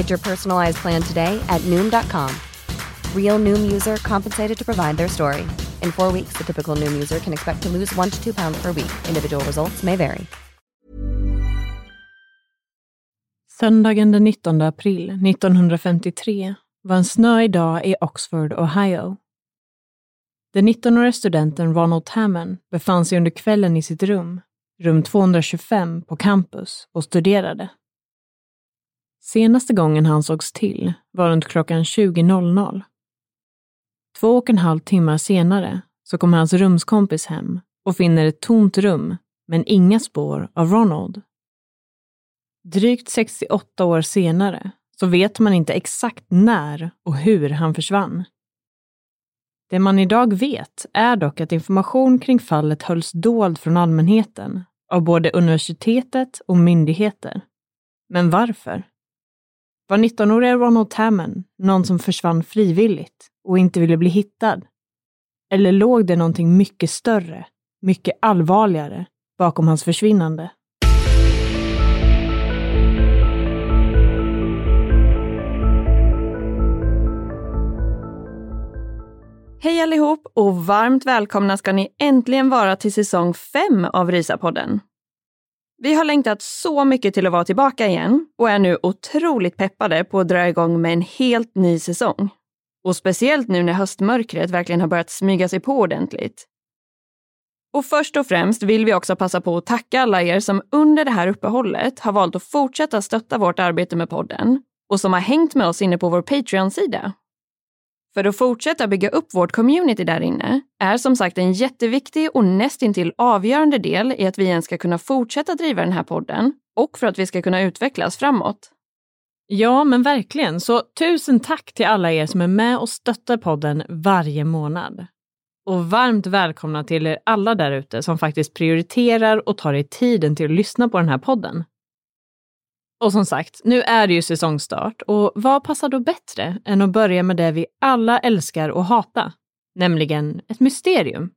Get your personalized plan today at Noom.com. Real Noom user compensated to provide their story. In four weeks, the typical Noom user can expect to lose one to two pounds per week. Individual results may vary. Söndagen den 19 april 1953 var en snöig dag i Oxford, Ohio. Den 19-årige studenten Ronald Hammond befann sig under kvällen i sitt rum, rum 225 på campus, och studerade. Senaste gången han sågs till var runt klockan 20.00. Två och en halv timmar senare så kommer hans rumskompis hem och finner ett tomt rum men inga spår av Ronald. Drygt 68 år senare så vet man inte exakt när och hur han försvann. Det man idag vet är dock att information kring fallet hölls dold från allmänheten av både universitetet och myndigheter. Men varför? Var 19-åriga Ronald Tamman någon som försvann frivilligt och inte ville bli hittad? Eller låg det någonting mycket större, mycket allvarligare bakom hans försvinnande? Hej allihop och varmt välkomna ska ni äntligen vara till säsong 5 av Rysapodden. Vi har längtat så mycket till att vara tillbaka igen och är nu otroligt peppade på att dra igång med en helt ny säsong. Och speciellt nu när höstmörkret verkligen har börjat smyga sig på ordentligt. Och först och främst vill vi också passa på att tacka alla er som under det här uppehållet har valt att fortsätta stötta vårt arbete med podden och som har hängt med oss inne på vår Patreon-sida. För att fortsätta bygga upp vårt community där inne är som sagt en jätteviktig och nästintill avgörande del i att vi ens ska kunna fortsätta driva den här podden och för att vi ska kunna utvecklas framåt. Ja, men verkligen. Så tusen tack till alla er som är med och stöttar podden varje månad. Och varmt välkomna till er alla där ute som faktiskt prioriterar och tar er tiden till att lyssna på den här podden. Och som sagt, nu är det ju säsongstart och vad passar då bättre än att börja med det vi alla älskar och hata, nämligen ett mysterium.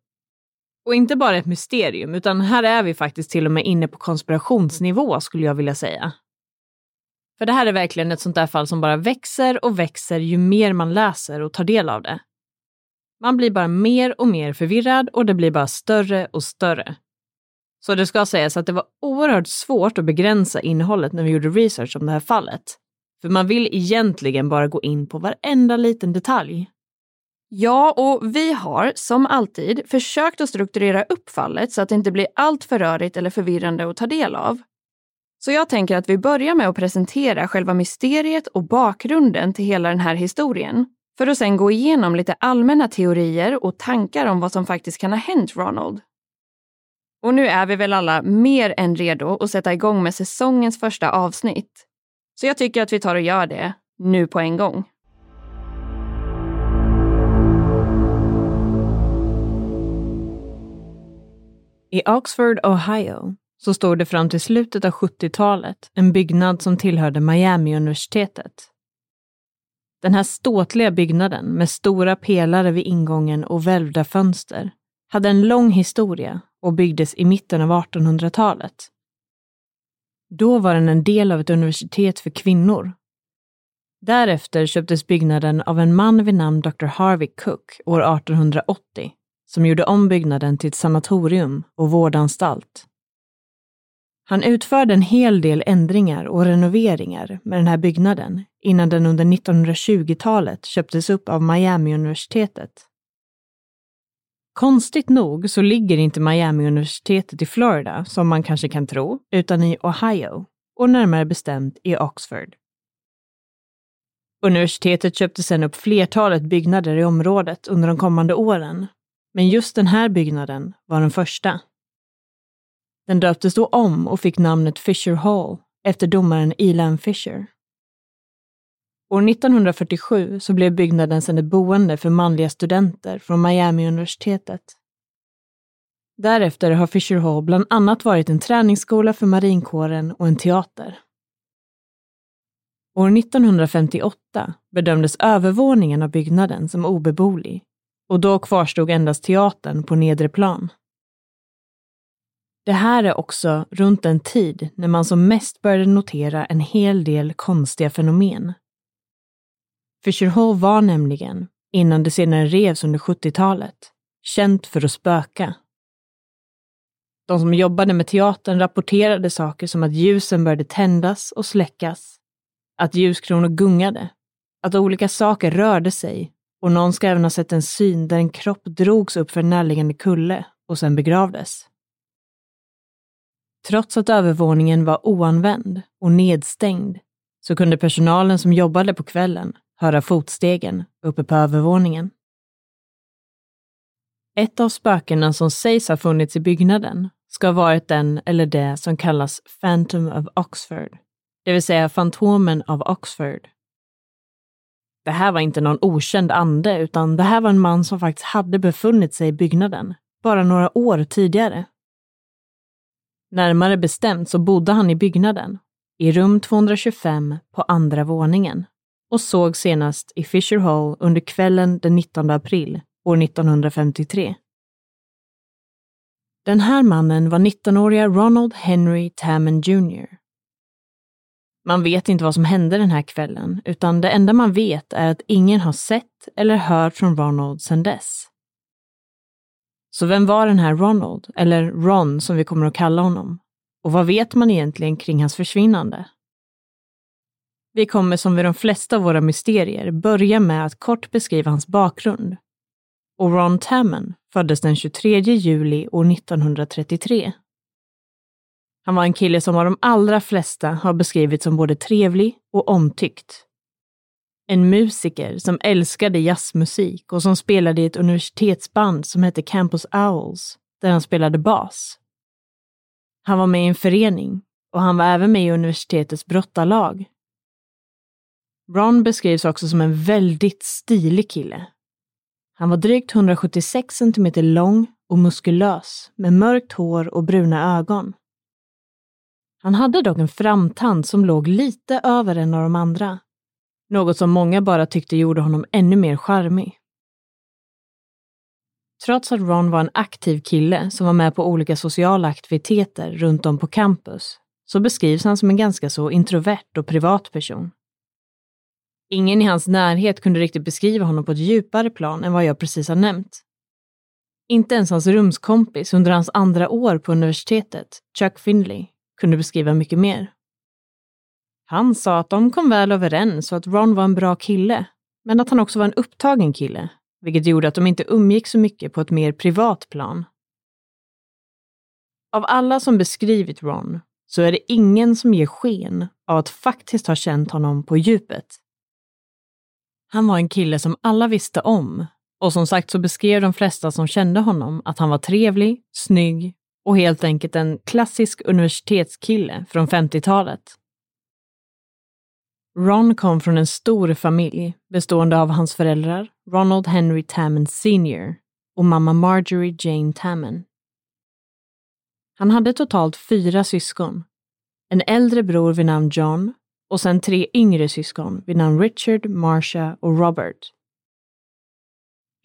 Och inte bara ett mysterium, utan här är vi faktiskt till och med inne på konspirationsnivå skulle jag vilja säga. För det här är verkligen ett sånt där fall som bara växer och växer ju mer man läser och tar del av det. Man blir bara mer och mer förvirrad och det blir bara större och större. Så det ska sägas att det var oerhört svårt att begränsa innehållet när vi gjorde research om det här fallet. För man vill egentligen bara gå in på varenda liten detalj. Ja, och vi har som alltid försökt att strukturera upp fallet så att det inte blir allt för rörigt eller förvirrande att ta del av. Så jag tänker att vi börjar med att presentera själva mysteriet och bakgrunden till hela den här historien. För att sen gå igenom lite allmänna teorier och tankar om vad som faktiskt kan ha hänt Ronald. Och nu är vi väl alla mer än redo att sätta igång med säsongens första avsnitt. Så jag tycker att vi tar och gör det nu på en gång. I Oxford, Ohio, så stod det fram till slutet av 70-talet en byggnad som tillhörde Miami-universitetet. Den här ståtliga byggnaden med stora pelare vid ingången och välvda fönster hade en lång historia och byggdes i mitten av 1800-talet. Då var den en del av ett universitet för kvinnor. Därefter köptes byggnaden av en man vid namn Dr. Harvey Cook år 1880 som gjorde om byggnaden till ett sanatorium och vårdanstalt. Han utförde en hel del ändringar och renoveringar med den här byggnaden innan den under 1920-talet köptes upp av Miami-universitetet. Konstigt nog så ligger inte Miami-universitetet i Florida, som man kanske kan tro, utan i Ohio, och närmare bestämt i Oxford. Universitetet köpte sedan upp flertalet byggnader i området under de kommande åren, men just den här byggnaden var den första. Den döptes då om och fick namnet Fisher Hall efter domaren Elan Fisher. År 1947 så blev byggnaden sedan ett boende för manliga studenter från Miami-universitetet. Därefter har Fisher Hall bland annat varit en träningsskola för marinkåren och en teater. År 1958 bedömdes övervåningen av byggnaden som obeboelig och då kvarstod endast teatern på nedre plan. Det här är också runt den tid när man som mest började notera en hel del konstiga fenomen. För Hall var nämligen, innan det senare revs under 70-talet, känt för att spöka. De som jobbade med teatern rapporterade saker som att ljusen började tändas och släckas, att ljuskronor gungade, att olika saker rörde sig och någon ska även ha sett en syn där en kropp drogs upp för en närliggande kulle och sen begravdes. Trots att övervåningen var oanvänd och nedstängd så kunde personalen som jobbade på kvällen höra fotstegen uppe på övervåningen. Ett av spökena som sägs ha funnits i byggnaden ska ha varit den eller det som kallas Phantom of Oxford, det vill säga Fantomen av Oxford. Det här var inte någon okänd ande, utan det här var en man som faktiskt hade befunnit sig i byggnaden, bara några år tidigare. Närmare bestämt så bodde han i byggnaden, i rum 225 på andra våningen och såg senast i Fisher Hall under kvällen den 19 april år 1953. Den här mannen var 19-åriga Ronald Henry Tamman Jr. Man vet inte vad som hände den här kvällen, utan det enda man vet är att ingen har sett eller hört från Ronald sedan dess. Så vem var den här Ronald, eller Ron som vi kommer att kalla honom? Och vad vet man egentligen kring hans försvinnande? Vi kommer som vid de flesta av våra mysterier börja med att kort beskriva hans bakgrund. Och Ron Tamman föddes den 23 juli år 1933. Han var en kille som av de allra flesta har beskrivits som både trevlig och omtyckt. En musiker som älskade jazzmusik och som spelade i ett universitetsband som hette Campus Owls, där han spelade bas. Han var med i en förening och han var även med i universitetets brottarlag. Ron beskrivs också som en väldigt stilig kille. Han var drygt 176 cm lång och muskulös med mörkt hår och bruna ögon. Han hade dock en framtand som låg lite över en av de andra. Något som många bara tyckte gjorde honom ännu mer charmig. Trots att Ron var en aktiv kille som var med på olika sociala aktiviteter runt om på campus så beskrivs han som en ganska så introvert och privat person. Ingen i hans närhet kunde riktigt beskriva honom på ett djupare plan än vad jag precis har nämnt. Inte ens hans rumskompis under hans andra år på universitetet, Chuck Finley, kunde beskriva mycket mer. Han sa att de kom väl överens och att Ron var en bra kille, men att han också var en upptagen kille, vilket gjorde att de inte umgick så mycket på ett mer privat plan. Av alla som beskrivit Ron så är det ingen som ger sken av att faktiskt ha känt honom på djupet. Han var en kille som alla visste om och som sagt så beskrev de flesta som kände honom att han var trevlig, snygg och helt enkelt en klassisk universitetskille från 50-talet. Ron kom från en stor familj bestående av hans föräldrar Ronald Henry Tamman Sr och mamma Marjorie Jane Tamman. Han hade totalt fyra syskon. En äldre bror vid namn John och sen tre yngre syskon vid namn Richard, Marcia och Robert.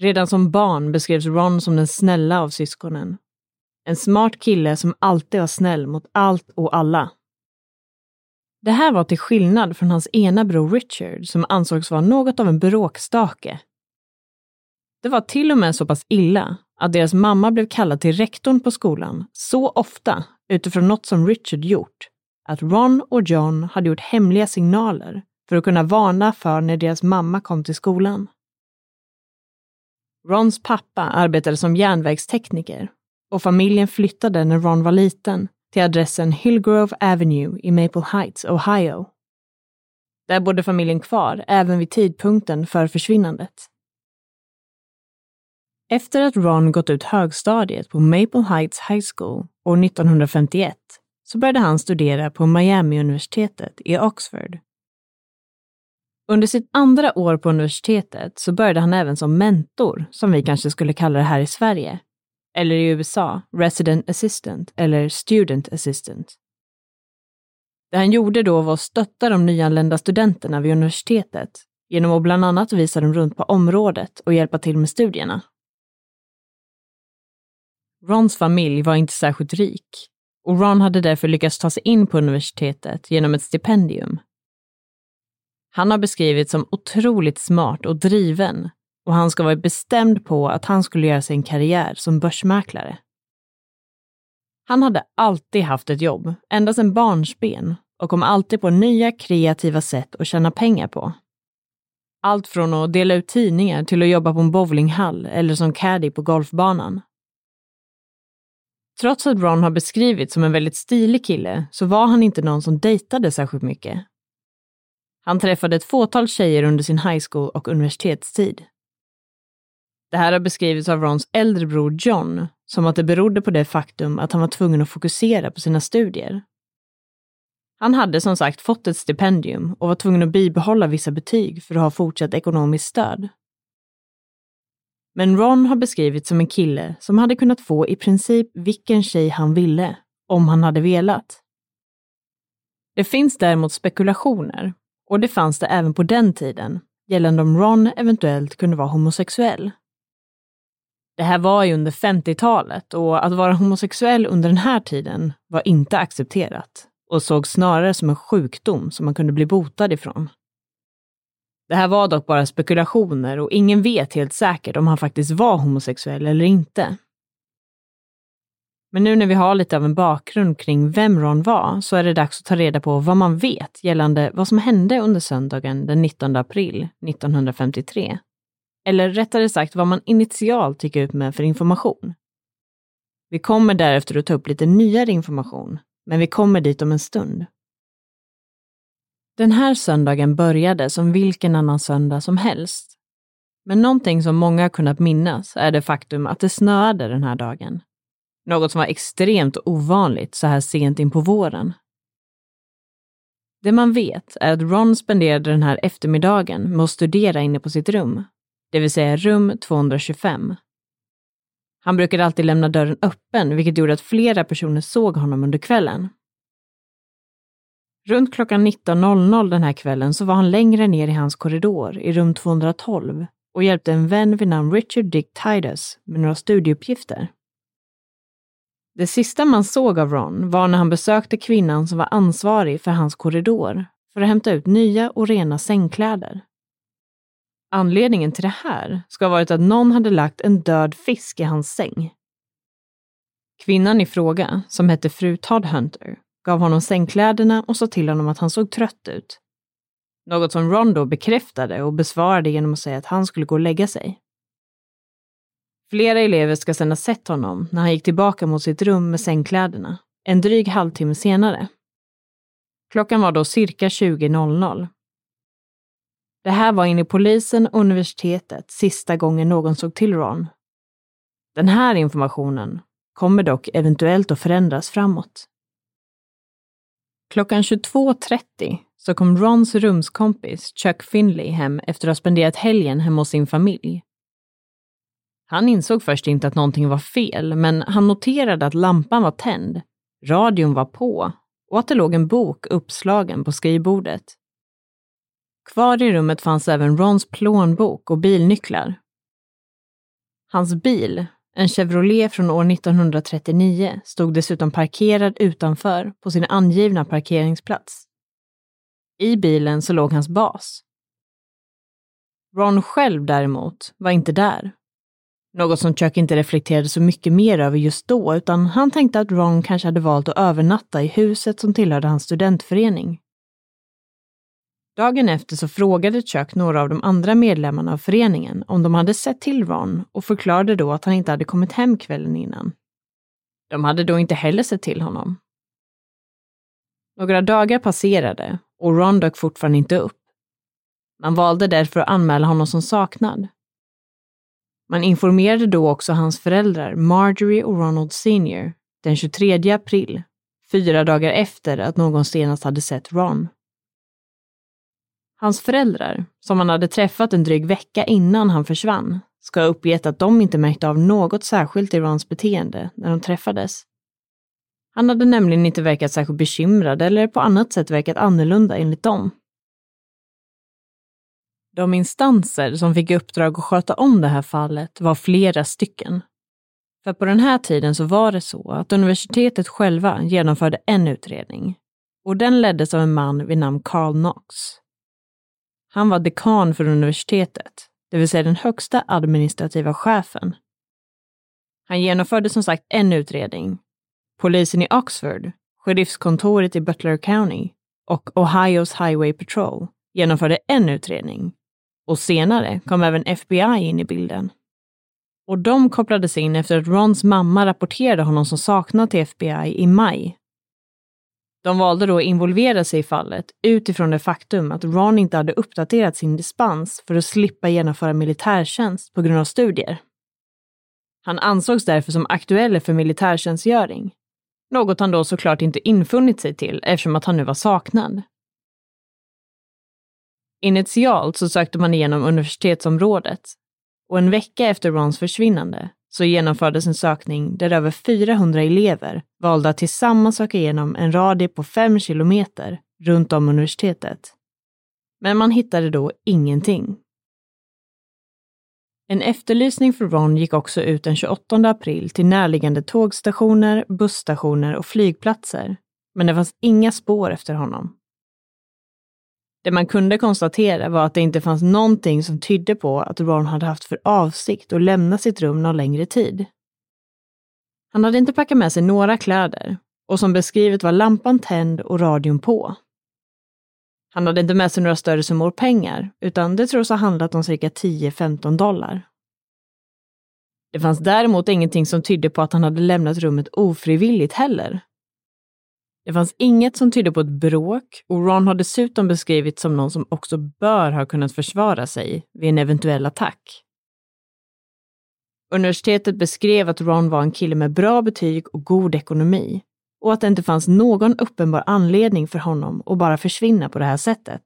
Redan som barn beskrevs Ron som den snälla av syskonen. En smart kille som alltid var snäll mot allt och alla. Det här var till skillnad från hans ena bror Richard som ansågs vara något av en bråkstake. Det var till och med så pass illa att deras mamma blev kallad till rektorn på skolan så ofta utifrån något som Richard gjort att Ron och John hade gjort hemliga signaler för att kunna varna för när deras mamma kom till skolan. Rons pappa arbetade som järnvägstekniker och familjen flyttade när Ron var liten till adressen Hillgrove Avenue i Maple Heights, Ohio. Där bodde familjen kvar även vid tidpunkten för försvinnandet. Efter att Ron gått ut högstadiet på Maple Heights High School år 1951 så började han studera på Miami-universitetet i Oxford. Under sitt andra år på universitetet så började han även som mentor, som vi kanske skulle kalla det här i Sverige, eller i USA, resident assistant eller student assistant. Det han gjorde då var att stötta de nyanlända studenterna vid universitetet genom att bland annat visa dem runt på området och hjälpa till med studierna. Rons familj var inte särskilt rik och Ron hade därför lyckats ta sig in på universitetet genom ett stipendium. Han har beskrivits som otroligt smart och driven och han ska vara bestämd på att han skulle göra sig en karriär som börsmäklare. Han hade alltid haft ett jobb, ända sedan barnsben och kom alltid på nya kreativa sätt att tjäna pengar på. Allt från att dela ut tidningar till att jobba på en bowlinghall eller som caddy på golfbanan. Trots att Ron har beskrivits som en väldigt stilig kille så var han inte någon som dejtade särskilt mycket. Han träffade ett fåtal tjejer under sin high school och universitetstid. Det här har beskrivits av Rons äldre bror John som att det berodde på det faktum att han var tvungen att fokusera på sina studier. Han hade som sagt fått ett stipendium och var tvungen att bibehålla vissa betyg för att ha fortsatt ekonomiskt stöd. Men Ron har beskrivits som en kille som hade kunnat få i princip vilken tjej han ville, om han hade velat. Det finns däremot spekulationer, och det fanns det även på den tiden, gällande om Ron eventuellt kunde vara homosexuell. Det här var ju under 50-talet och att vara homosexuell under den här tiden var inte accepterat och såg snarare som en sjukdom som man kunde bli botad ifrån. Det här var dock bara spekulationer och ingen vet helt säkert om han faktiskt var homosexuell eller inte. Men nu när vi har lite av en bakgrund kring vem Ron var så är det dags att ta reda på vad man vet gällande vad som hände under söndagen den 19 april 1953. Eller rättare sagt vad man initialt gick ut med för information. Vi kommer därefter att ta upp lite nyare information, men vi kommer dit om en stund. Den här söndagen började som vilken annan söndag som helst. Men någonting som många har kunnat minnas är det faktum att det snöade den här dagen. Något som var extremt ovanligt så här sent in på våren. Det man vet är att Ron spenderade den här eftermiddagen med att studera inne på sitt rum, det vill säga rum 225. Han brukade alltid lämna dörren öppen, vilket gjorde att flera personer såg honom under kvällen. Runt klockan 19.00 den här kvällen så var han längre ner i hans korridor i rum 212 och hjälpte en vän vid namn Richard Dick Titus med några studieuppgifter. Det sista man såg av Ron var när han besökte kvinnan som var ansvarig för hans korridor för att hämta ut nya och rena sängkläder. Anledningen till det här ska ha varit att någon hade lagt en död fisk i hans säng. Kvinnan i fråga, som hette fru Todd Hunter, gav honom sängkläderna och sa till honom att han såg trött ut. Något som Ron då bekräftade och besvarade genom att säga att han skulle gå och lägga sig. Flera elever ska sedan ha sett honom när han gick tillbaka mot sitt rum med sängkläderna, en dryg halvtimme senare. Klockan var då cirka 20.00. Det här var enligt polisen och universitetet sista gången någon såg till Ron. Den här informationen kommer dock eventuellt att förändras framåt. Klockan 22.30 så kom Rons rumskompis Chuck Finley hem efter att ha spenderat helgen hemma hos sin familj. Han insåg först inte att någonting var fel, men han noterade att lampan var tänd, radion var på och att det låg en bok uppslagen på skrivbordet Kvar i rummet fanns även Rons plånbok och bilnycklar. Hans bil, en Chevrolet från år 1939, stod dessutom parkerad utanför på sin angivna parkeringsplats. I bilen så låg hans bas. Ron själv däremot var inte där. Något som Chuck inte reflekterade så mycket mer över just då, utan han tänkte att Ron kanske hade valt att övernatta i huset som tillhörde hans studentförening. Dagen efter så frågade Chuck några av de andra medlemmarna av föreningen om de hade sett till Ron och förklarade då att han inte hade kommit hem kvällen innan. De hade då inte heller sett till honom. Några dagar passerade och Ron dök fortfarande inte upp. Man valde därför att anmäla honom som saknad. Man informerade då också hans föräldrar, Marjorie och Ronald Senior den 23 april, fyra dagar efter att någon senast hade sett Ron. Hans föräldrar, som han hade träffat en dryg vecka innan han försvann, ska ha uppgett att de inte märkte av något särskilt i Rons beteende när de träffades. Han hade nämligen inte verkat särskilt bekymrad eller på annat sätt verkat annorlunda enligt dem. De instanser som fick i uppdrag att sköta om det här fallet var flera stycken. För på den här tiden så var det så att universitetet själva genomförde en utredning och den leddes av en man vid namn Carl Knox. Han var dekan för universitetet, det vill säga den högsta administrativa chefen. Han genomförde som sagt en utredning. Polisen i Oxford, sheriffskontoret i Butler County och Ohios Highway Patrol genomförde en utredning. Och senare kom även FBI in i bilden. Och de kopplades in efter att Rons mamma rapporterade honom som saknad till FBI i maj de valde då att involvera sig i fallet utifrån det faktum att Ron inte hade uppdaterat sin dispens för att slippa genomföra militärtjänst på grund av studier. Han ansågs därför som aktuell för militärtjänstgöring, något han då såklart inte infunnit sig till eftersom att han nu var saknad. Initialt så sökte man igenom universitetsområdet och en vecka efter Rons försvinnande så genomfördes en sökning där över 400 elever valde att tillsammans söka igenom en radie på 5 kilometer runt om universitetet. Men man hittade då ingenting. En efterlysning för Ron gick också ut den 28 april till närliggande tågstationer, busstationer och flygplatser, men det fanns inga spår efter honom. Det man kunde konstatera var att det inte fanns någonting som tydde på att Ron hade haft för avsikt att lämna sitt rum någon längre tid. Han hade inte packat med sig några kläder och som beskrivet var lampan tänd och radion på. Han hade inte med sig några större summor pengar, utan det tros ha handlat om cirka 10-15 dollar. Det fanns däremot ingenting som tydde på att han hade lämnat rummet ofrivilligt heller. Det fanns inget som tydde på ett bråk och Ron har dessutom beskrivits som någon som också bör ha kunnat försvara sig vid en eventuell attack. Universitetet beskrev att Ron var en kille med bra betyg och god ekonomi och att det inte fanns någon uppenbar anledning för honom att bara försvinna på det här sättet.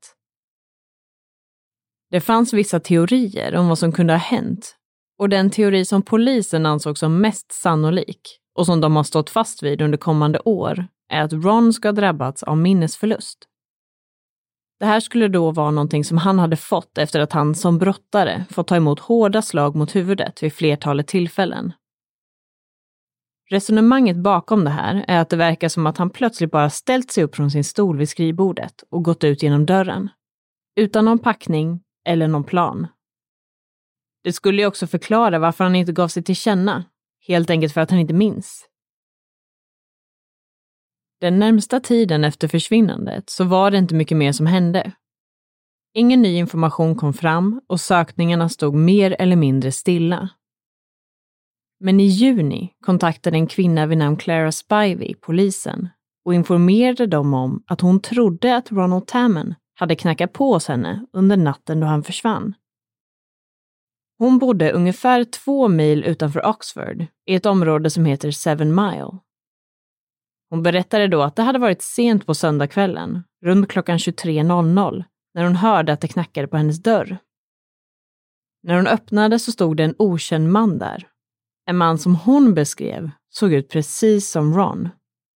Det fanns vissa teorier om vad som kunde ha hänt och den teori som polisen ansåg som mest sannolik och som de har stått fast vid under kommande år är att Ron ska ha drabbats av minnesförlust. Det här skulle då vara någonting som han hade fått efter att han som brottare fått ta emot hårda slag mot huvudet vid flertalet tillfällen. Resonemanget bakom det här är att det verkar som att han plötsligt bara ställt sig upp från sin stol vid skrivbordet och gått ut genom dörren. Utan någon packning eller någon plan. Det skulle ju också förklara varför han inte gav sig till känna. Helt enkelt för att han inte minns. Den närmsta tiden efter försvinnandet så var det inte mycket mer som hände. Ingen ny information kom fram och sökningarna stod mer eller mindre stilla. Men i juni kontaktade en kvinna vid namn Clara Spivey polisen och informerade dem om att hon trodde att Ronald Tammen hade knackat på hos henne under natten då han försvann. Hon bodde ungefär två mil utanför Oxford i ett område som heter Seven Mile hon berättade då att det hade varit sent på söndagskvällen, runt klockan 23.00, när hon hörde att det knackade på hennes dörr. När hon öppnade så stod det en okänd man där. En man som hon beskrev såg ut precis som Ron,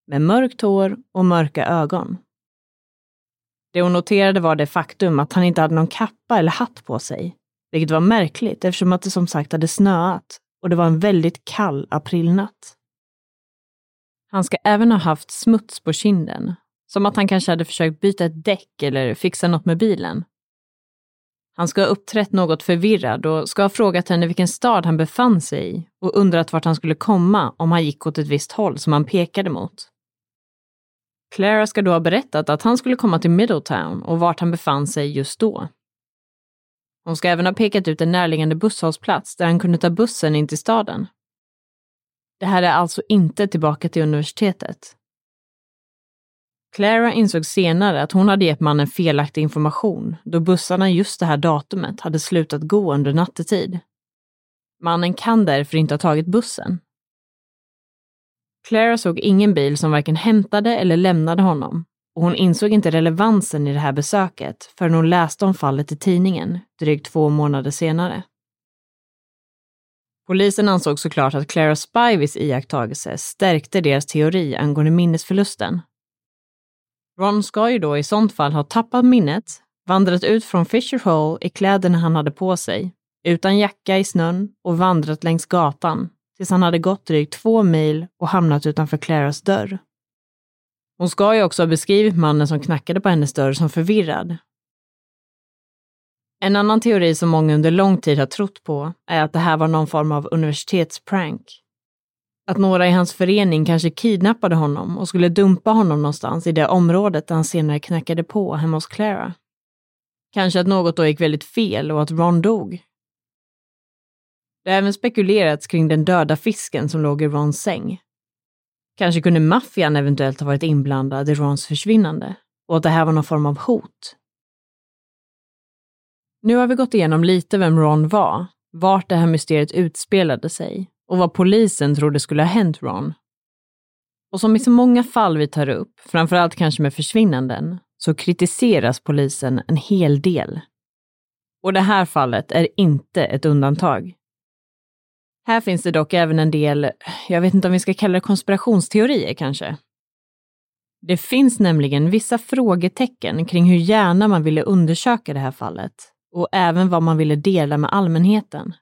med mörkt hår och mörka ögon. Det hon noterade var det faktum att han inte hade någon kappa eller hatt på sig, vilket var märkligt eftersom att det som sagt hade snöat och det var en väldigt kall aprilnatt. Han ska även ha haft smuts på kinden, som att han kanske hade försökt byta ett däck eller fixa något med bilen. Han ska ha uppträtt något förvirrad och ska ha frågat henne vilken stad han befann sig i och undrat vart han skulle komma om han gick åt ett visst håll som han pekade mot. Clara ska då ha berättat att han skulle komma till Middletown och vart han befann sig just då. Hon ska även ha pekat ut en närliggande busshållplats där han kunde ta bussen in till staden. Det här är alltså inte tillbaka till universitetet. Clara insåg senare att hon hade gett mannen felaktig information då bussarna just det här datumet hade slutat gå under nattetid. Mannen kan därför inte ha tagit bussen. Clara såg ingen bil som varken hämtade eller lämnade honom och hon insåg inte relevansen i det här besöket förrän hon läste om fallet i tidningen drygt två månader senare. Polisen ansåg såklart att Clara Spivys iakttagelse stärkte deras teori angående minnesförlusten. Ron ska ju då i sånt fall ha tappat minnet, vandrat ut från Fisher Hole i kläderna han hade på sig, utan jacka i snön och vandrat längs gatan tills han hade gått drygt två mil och hamnat utanför Claras dörr. Hon ska ju också ha beskrivit mannen som knackade på hennes dörr som förvirrad. En annan teori som många under lång tid har trott på är att det här var någon form av universitetsprank. Att några i hans förening kanske kidnappade honom och skulle dumpa honom någonstans i det området där han senare knackade på hemma hos Clara. Kanske att något då gick väldigt fel och att Ron dog. Det har även spekulerats kring den döda fisken som låg i Rons säng. Kanske kunde maffian eventuellt ha varit inblandad i Rons försvinnande och att det här var någon form av hot. Nu har vi gått igenom lite vem Ron var, vart det här mysteriet utspelade sig och vad polisen trodde skulle ha hänt Ron. Och som i så många fall vi tar upp, framförallt kanske med försvinnanden, så kritiseras polisen en hel del. Och det här fallet är inte ett undantag. Här finns det dock även en del, jag vet inte om vi ska kalla det konspirationsteorier kanske. Det finns nämligen vissa frågetecken kring hur gärna man ville undersöka det här fallet och även vad man ville dela med allmänheten.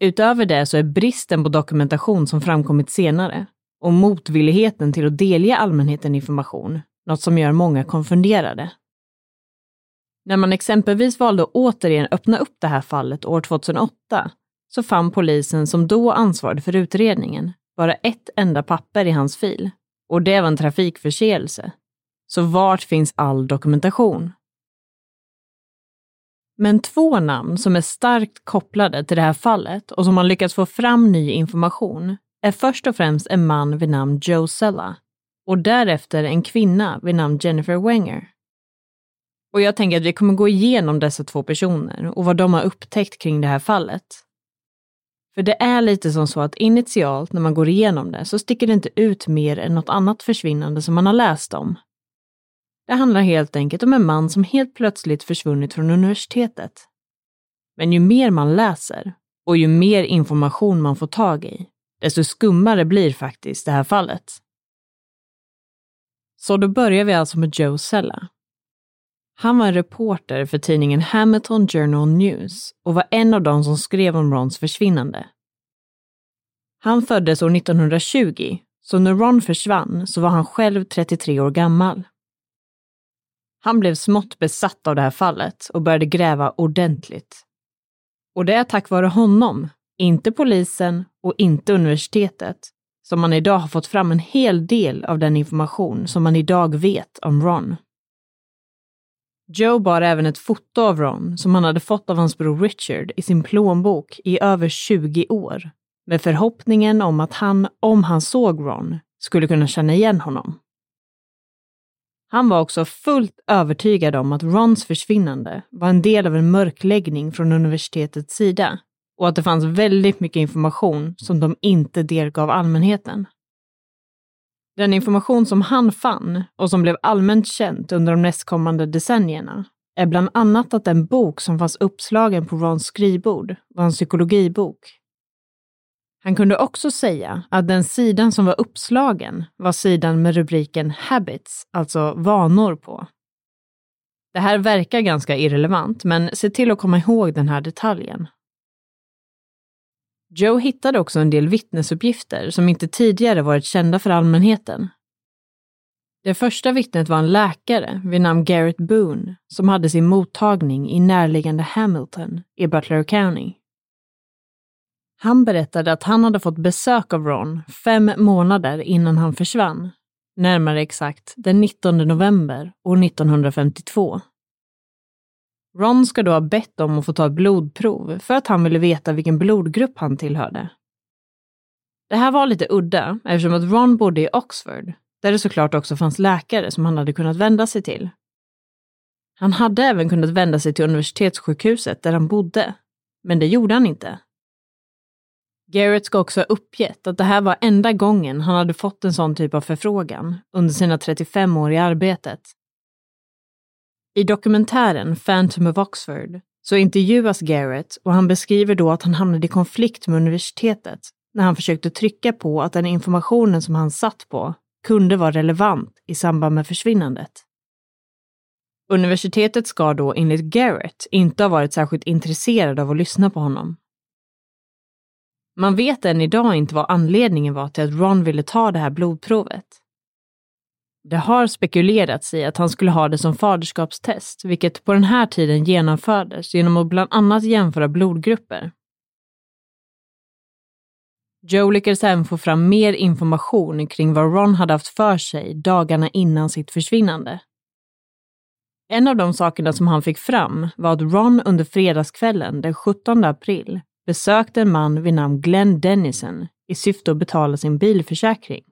Utöver det så är bristen på dokumentation som framkommit senare och motvilligheten till att delge allmänheten information något som gör många konfunderade. När man exempelvis valde att återigen öppna upp det här fallet år 2008 så fann polisen som då ansvarade för utredningen bara ett enda papper i hans fil och det var en trafikförseelse. Så vart finns all dokumentation? Men två namn som är starkt kopplade till det här fallet och som har lyckats få fram ny information är först och främst en man vid namn Joe Sella och därefter en kvinna vid namn Jennifer Wenger. Och jag tänker att vi kommer gå igenom dessa två personer och vad de har upptäckt kring det här fallet. För det är lite som så att initialt när man går igenom det så sticker det inte ut mer än något annat försvinnande som man har läst om. Det handlar helt enkelt om en man som helt plötsligt försvunnit från universitetet. Men ju mer man läser och ju mer information man får tag i, desto skummare blir faktiskt det här fallet. Så då börjar vi alltså med Joe Sella. Han var en reporter för tidningen Hamilton Journal News och var en av de som skrev om Rons försvinnande. Han föddes år 1920, så när Ron försvann så var han själv 33 år gammal. Han blev smått besatt av det här fallet och började gräva ordentligt. Och det är tack vare honom, inte polisen och inte universitetet, som man idag har fått fram en hel del av den information som man idag vet om Ron. Joe bar även ett foto av Ron som han hade fått av hans bror Richard i sin plånbok i över 20 år med förhoppningen om att han, om han såg Ron, skulle kunna känna igen honom. Han var också fullt övertygad om att Rons försvinnande var en del av en mörkläggning från universitetets sida och att det fanns väldigt mycket information som de inte delgav allmänheten. Den information som han fann och som blev allmänt känt under de nästkommande decennierna är bland annat att den bok som fanns uppslagen på Rons skrivbord var en psykologibok. Han kunde också säga att den sidan som var uppslagen var sidan med rubriken Habits, alltså vanor på. Det här verkar ganska irrelevant, men se till att komma ihåg den här detaljen. Joe hittade också en del vittnesuppgifter som inte tidigare varit kända för allmänheten. Det första vittnet var en läkare vid namn Garrett Boone som hade sin mottagning i närliggande Hamilton i Butler County. Han berättade att han hade fått besök av Ron fem månader innan han försvann, närmare exakt den 19 november år 1952. Ron ska då ha bett om att få ta ett blodprov för att han ville veta vilken blodgrupp han tillhörde. Det här var lite udda eftersom att Ron bodde i Oxford, där det såklart också fanns läkare som han hade kunnat vända sig till. Han hade även kunnat vända sig till universitetssjukhuset där han bodde, men det gjorde han inte. Garrett ska också ha uppgett att det här var enda gången han hade fått en sån typ av förfrågan under sina 35 år i arbetet. I dokumentären Phantom of Oxford så intervjuas Garrett och han beskriver då att han hamnade i konflikt med universitetet när han försökte trycka på att den informationen som han satt på kunde vara relevant i samband med försvinnandet. Universitetet ska då enligt Garrett inte ha varit särskilt intresserad av att lyssna på honom. Man vet än idag inte vad anledningen var till att Ron ville ta det här blodprovet. Det har spekulerats i att han skulle ha det som faderskapstest, vilket på den här tiden genomfördes genom att bland annat jämföra blodgrupper. Joe lyckades även få fram mer information kring vad Ron hade haft för sig dagarna innan sitt försvinnande. En av de sakerna som han fick fram var att Ron under fredagskvällen den 17 april besökte en man vid namn Glenn Dennison i syfte att betala sin bilförsäkring.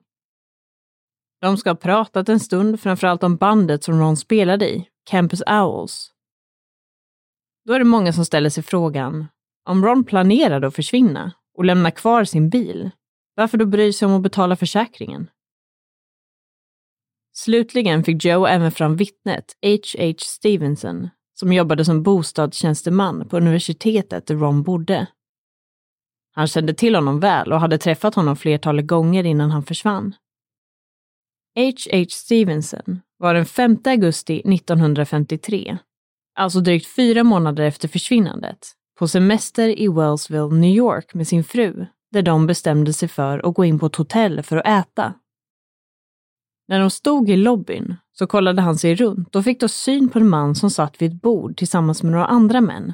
De ska ha pratat en stund, framförallt om bandet som Ron spelade i, Campus Owls. Då är det många som ställer sig frågan, om Ron planerade att försvinna och lämna kvar sin bil, varför då bry sig om att betala försäkringen? Slutligen fick Joe även fram vittnet H.H. Stevenson som jobbade som bostadstjänsteman på universitetet där Ron bodde. Han kände till honom väl och hade träffat honom flertalet gånger innan han försvann. H.H. Stevenson var den 5 augusti 1953, alltså drygt fyra månader efter försvinnandet, på semester i Wellsville, New York med sin fru, där de bestämde sig för att gå in på ett hotell för att äta. När de stod i lobbyn så kollade han sig runt och fick då syn på en man som satt vid ett bord tillsammans med några andra män.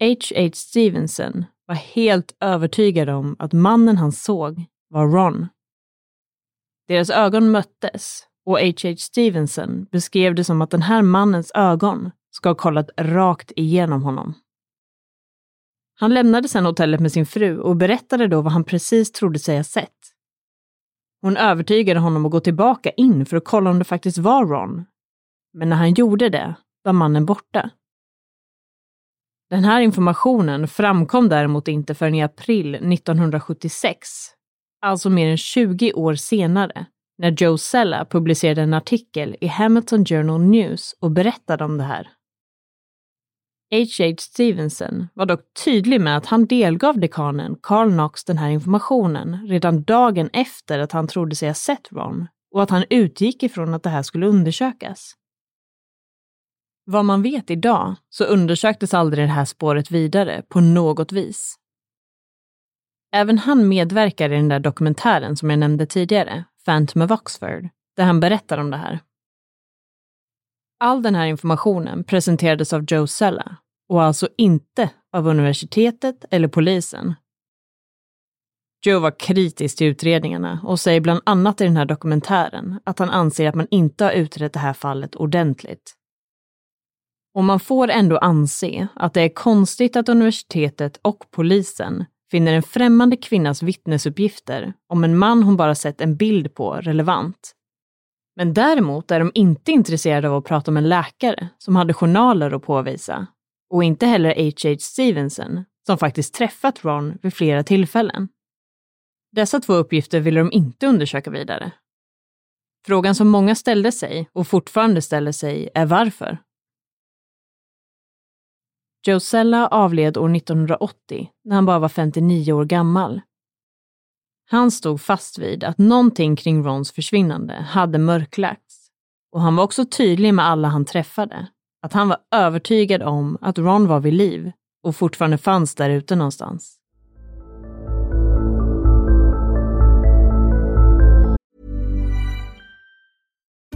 H.H. Stevenson var helt övertygad om att mannen han såg var Ron. Deras ögon möttes och H.H. Stevenson beskrev det som att den här mannens ögon ska ha kollat rakt igenom honom. Han lämnade sedan hotellet med sin fru och berättade då vad han precis trodde sig ha sett. Hon övertygade honom att gå tillbaka in för att kolla om det faktiskt var Ron. Men när han gjorde det var mannen borta. Den här informationen framkom däremot inte förrän i april 1976, alltså mer än 20 år senare, när Joe Sella publicerade en artikel i Hamilton Journal News och berättade om det här. H.H. Stevenson var dock tydlig med att han delgav dekanen Carl Knox den här informationen redan dagen efter att han trodde sig ha sett Ron och att han utgick ifrån att det här skulle undersökas. Vad man vet idag så undersöktes aldrig det här spåret vidare på något vis. Även han medverkar i den där dokumentären som jag nämnde tidigare, Phantom of Oxford, där han berättar om det här. All den här informationen presenterades av Joe Sella och alltså inte av universitetet eller polisen. Joe var kritisk till utredningarna och säger bland annat i den här dokumentären att han anser att man inte har utrett det här fallet ordentligt. Och man får ändå anse att det är konstigt att universitetet och polisen finner en främmande kvinnas vittnesuppgifter om en man hon bara sett en bild på relevant. Men däremot är de inte intresserade av att prata med en läkare som hade journaler att påvisa. Och inte heller H.H. Stevenson, som faktiskt träffat Ron vid flera tillfällen. Dessa två uppgifter ville de inte undersöka vidare. Frågan som många ställde sig, och fortfarande ställer sig, är varför? Joe Sella avled år 1980 när han bara var 59 år gammal. Han stod fast vid att någonting kring Rons försvinnande hade mörklagts Och han var också tydlig med alla han träffade. Att han var övertygad om att Ron var vid liv och fortfarande fanns där ute någonstans.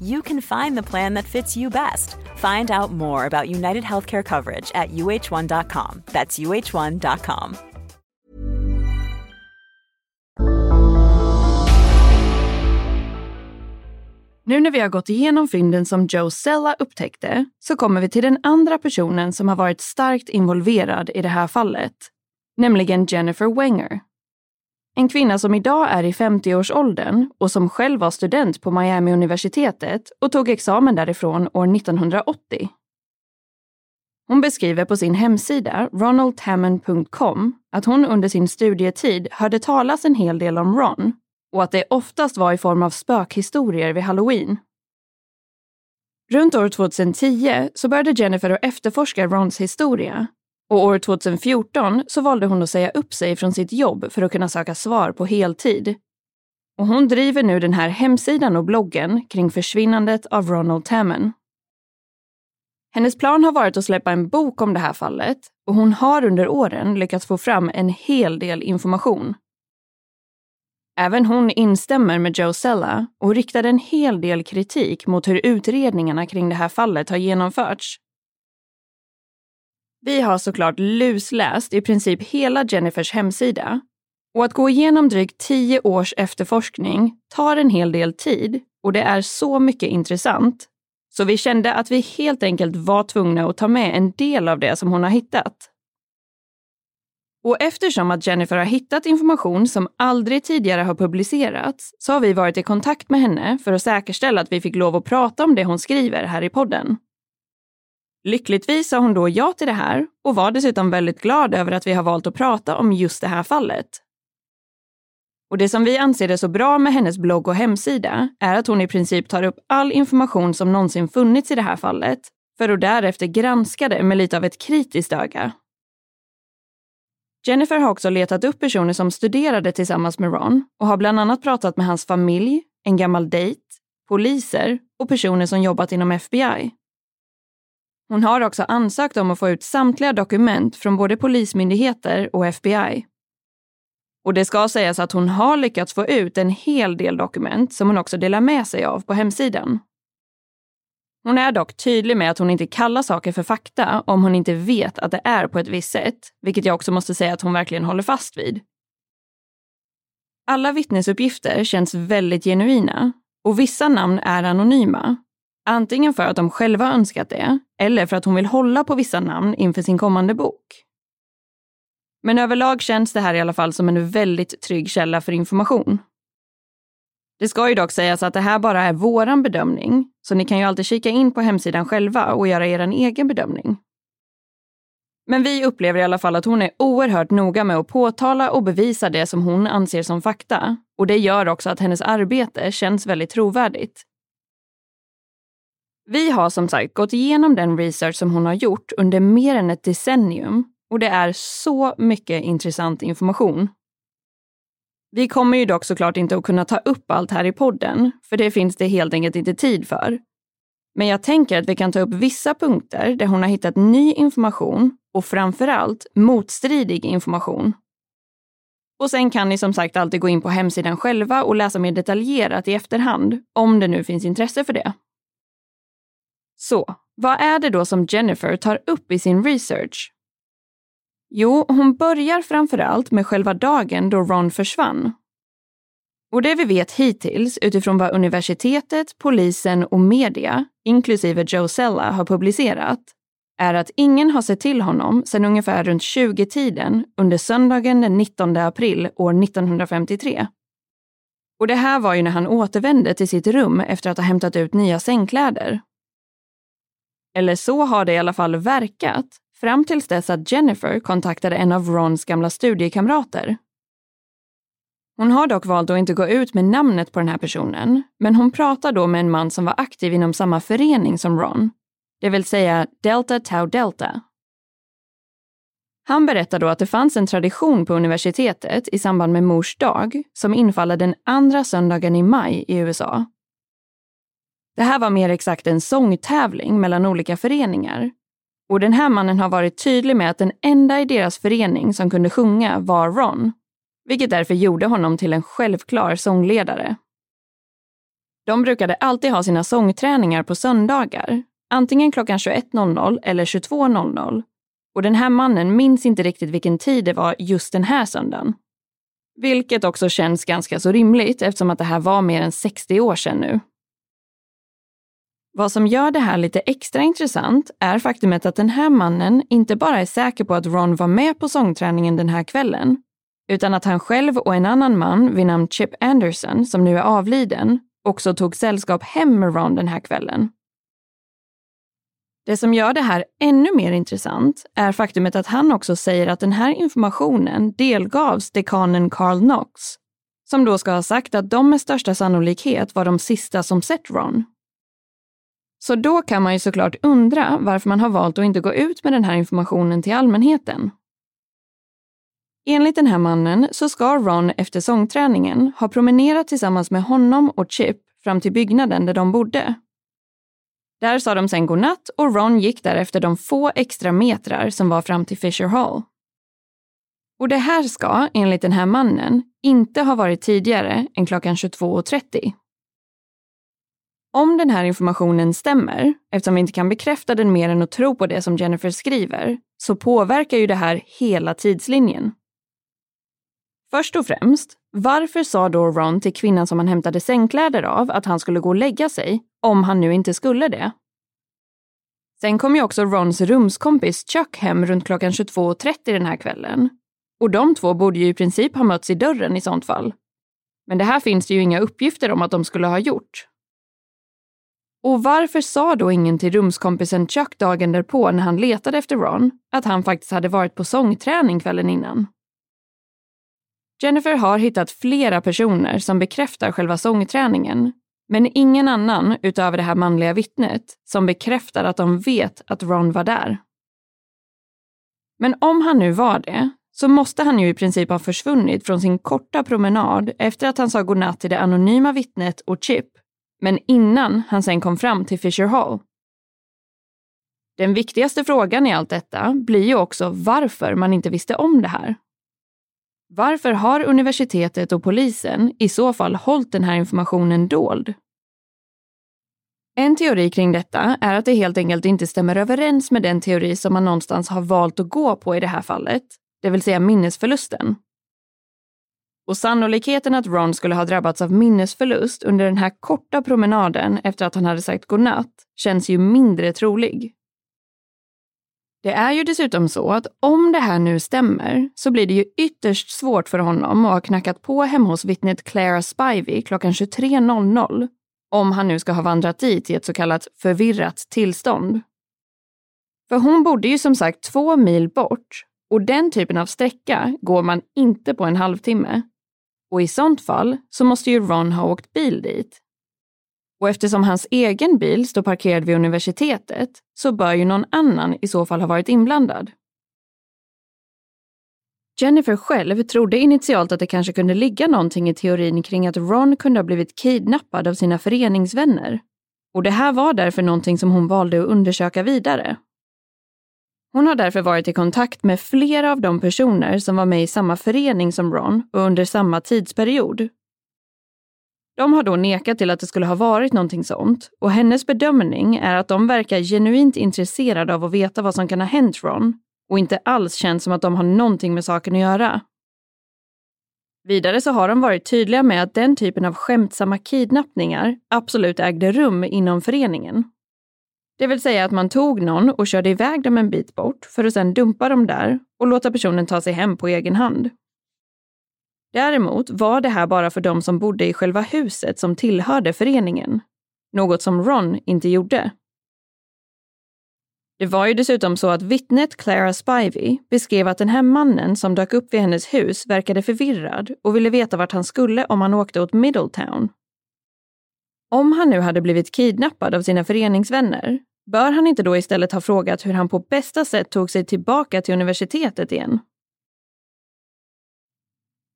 you can find the plan that fits you best. Find out more about United Healthcare coverage at uh1.com. That's uh1.com. Nu när vi har gått igenom fynden som Joe Sella upptäckte så kommer vi till den andra personen som har varit starkt involverad i det här fallet, nämligen Jennifer Wenger. En kvinna som idag är i 50-årsåldern och som själv var student på Miami-universitetet och tog examen därifrån år 1980. Hon beskriver på sin hemsida, ronaldhammond.com, att hon under sin studietid hörde talas en hel del om Ron och att det oftast var i form av spökhistorier vid halloween. Runt år 2010 så började Jennifer att efterforska Rons historia och år 2014 så valde hon att säga upp sig från sitt jobb för att kunna söka svar på heltid. Och hon driver nu den här hemsidan och bloggen kring försvinnandet av Ronald Tammen. Hennes plan har varit att släppa en bok om det här fallet och hon har under åren lyckats få fram en hel del information. Även hon instämmer med Joe Sella och riktar en hel del kritik mot hur utredningarna kring det här fallet har genomförts. Vi har såklart lusläst i princip hela Jennifers hemsida och att gå igenom drygt tio års efterforskning tar en hel del tid och det är så mycket intressant. Så vi kände att vi helt enkelt var tvungna att ta med en del av det som hon har hittat. Och eftersom att Jennifer har hittat information som aldrig tidigare har publicerats så har vi varit i kontakt med henne för att säkerställa att vi fick lov att prata om det hon skriver här i podden. Lyckligtvis sa hon då ja till det här och var dessutom väldigt glad över att vi har valt att prata om just det här fallet. Och det som vi anser är så bra med hennes blogg och hemsida är att hon i princip tar upp all information som någonsin funnits i det här fallet för att därefter granska det med lite av ett kritiskt öga. Jennifer har också letat upp personer som studerade tillsammans med Ron och har bland annat pratat med hans familj, en gammal dejt, poliser och personer som jobbat inom FBI. Hon har också ansökt om att få ut samtliga dokument från både polismyndigheter och FBI. Och det ska sägas att hon har lyckats få ut en hel del dokument som hon också delar med sig av på hemsidan. Hon är dock tydlig med att hon inte kallar saker för fakta om hon inte vet att det är på ett visst sätt, vilket jag också måste säga att hon verkligen håller fast vid. Alla vittnesuppgifter känns väldigt genuina och vissa namn är anonyma. Antingen för att de själva önskat det eller för att hon vill hålla på vissa namn inför sin kommande bok. Men överlag känns det här i alla fall som en väldigt trygg källa för information. Det ska ju dock sägas att det här bara är våran bedömning, så ni kan ju alltid kika in på hemsidan själva och göra er egen bedömning. Men vi upplever i alla fall att hon är oerhört noga med att påtala och bevisa det som hon anser som fakta. Och det gör också att hennes arbete känns väldigt trovärdigt. Vi har som sagt gått igenom den research som hon har gjort under mer än ett decennium Och det är så mycket intressant information. Vi kommer ju dock såklart inte att kunna ta upp allt här i podden, för det finns det helt enkelt inte tid för. Men jag tänker att vi kan ta upp vissa punkter där hon har hittat ny information och framförallt motstridig information. Och sen kan ni som sagt alltid gå in på hemsidan själva och läsa mer detaljerat i efterhand, om det nu finns intresse för det. Så, vad är det då som Jennifer tar upp i sin research? Jo, hon börjar framförallt med själva dagen då Ron försvann. Och det vi vet hittills utifrån vad universitetet, polisen och media, inklusive Joe Sella, har publicerat, är att ingen har sett till honom sedan ungefär runt 20-tiden under söndagen den 19 april år 1953. Och det här var ju när han återvände till sitt rum efter att ha hämtat ut nya sängkläder. Eller så har det i alla fall verkat, fram tills dess att Jennifer kontaktade en av Rons gamla studiekamrater. Hon har dock valt att inte gå ut med namnet på den här personen, men hon pratar då med en man som var aktiv inom samma förening som Ron, det vill säga Delta Tau Delta. Han berättar då att det fanns en tradition på universitetet i samband med mors dag som infaller den andra söndagen i maj i USA. Det här var mer exakt en sångtävling mellan olika föreningar. Och den här mannen har varit tydlig med att den enda i deras förening som kunde sjunga var Ron, vilket därför gjorde honom till en självklar sångledare. De brukade alltid ha sina sångträningar på söndagar antingen klockan 21.00 eller 22.00. Och den här mannen minns inte riktigt vilken tid det var just den här söndagen. Vilket också känns ganska så rimligt eftersom att det här var mer än 60 år sedan nu. Vad som gör det här lite extra intressant är faktumet att den här mannen inte bara är säker på att Ron var med på sångträningen den här kvällen, utan att han själv och en annan man vid namn Chip Anderson, som nu är avliden, också tog sällskap hem med Ron den här kvällen. Det som gör det här ännu mer intressant är faktumet att han också säger att den här informationen delgavs dekanen Carl Knox, som då ska ha sagt att de med största sannolikhet var de sista som sett Ron. Så då kan man ju såklart undra varför man har valt att inte gå ut med den här informationen till allmänheten. Enligt den här mannen så ska Ron efter sångträningen ha promenerat tillsammans med honom och Chip fram till byggnaden där de bodde där sa de sen godnatt och Ron gick därefter de få extra metrar som var fram till Fisher Hall. Och det här ska, enligt den här mannen, inte ha varit tidigare än klockan 22.30. Om den här informationen stämmer, eftersom vi inte kan bekräfta den mer än att tro på det som Jennifer skriver, så påverkar ju det här hela tidslinjen. Först och främst, varför sa då Ron till kvinnan som han hämtade sängkläder av att han skulle gå och lägga sig, om han nu inte skulle det? Sen kom ju också Rons rumskompis Chuck hem runt klockan 22.30 den här kvällen. Och de två borde ju i princip ha mötts i dörren i sånt fall. Men det här finns det ju inga uppgifter om att de skulle ha gjort. Och varför sa då ingen till rumskompisen Chuck dagen därpå när han letade efter Ron att han faktiskt hade varit på sångträning kvällen innan? Jennifer har hittat flera personer som bekräftar själva sångträningen, men ingen annan utöver det här manliga vittnet som bekräftar att de vet att Ron var där. Men om han nu var det, så måste han ju i princip ha försvunnit från sin korta promenad efter att han sa godnatt till det anonyma vittnet och Chip, men innan han sen kom fram till Fisher Hall. Den viktigaste frågan i allt detta blir ju också varför man inte visste om det här. Varför har universitetet och polisen i så fall hållit den här informationen dold? En teori kring detta är att det helt enkelt inte stämmer överens med den teori som man någonstans har valt att gå på i det här fallet, det vill säga minnesförlusten. Och sannolikheten att Ron skulle ha drabbats av minnesförlust under den här korta promenaden efter att han hade sagt godnatt känns ju mindre trolig. Det är ju dessutom så att om det här nu stämmer så blir det ju ytterst svårt för honom att ha knackat på hemma hos vittnet Clara Spivey klockan 23.00 om han nu ska ha vandrat dit i ett så kallat förvirrat tillstånd. För hon bodde ju som sagt två mil bort och den typen av sträcka går man inte på en halvtimme. Och i sånt fall så måste ju Ron ha åkt bil dit. Och eftersom hans egen bil står parkerad vid universitetet så bör ju någon annan i så fall ha varit inblandad. Jennifer själv trodde initialt att det kanske kunde ligga någonting i teorin kring att Ron kunde ha blivit kidnappad av sina föreningsvänner. Och det här var därför någonting som hon valde att undersöka vidare. Hon har därför varit i kontakt med flera av de personer som var med i samma förening som Ron och under samma tidsperiod. De har då nekat till att det skulle ha varit någonting sånt och hennes bedömning är att de verkar genuint intresserade av att veta vad som kan ha hänt Ron och inte alls känns som att de har någonting med saken att göra. Vidare så har de varit tydliga med att den typen av skämtsamma kidnappningar absolut ägde rum inom föreningen. Det vill säga att man tog någon och körde iväg dem en bit bort för att sedan dumpa dem där och låta personen ta sig hem på egen hand. Däremot var det här bara för de som bodde i själva huset som tillhörde föreningen. Något som Ron inte gjorde. Det var ju dessutom så att vittnet Clara Spivey beskrev att den här mannen som dök upp vid hennes hus verkade förvirrad och ville veta vart han skulle om han åkte åt Middletown. Om han nu hade blivit kidnappad av sina föreningsvänner, bör han inte då istället ha frågat hur han på bästa sätt tog sig tillbaka till universitetet igen?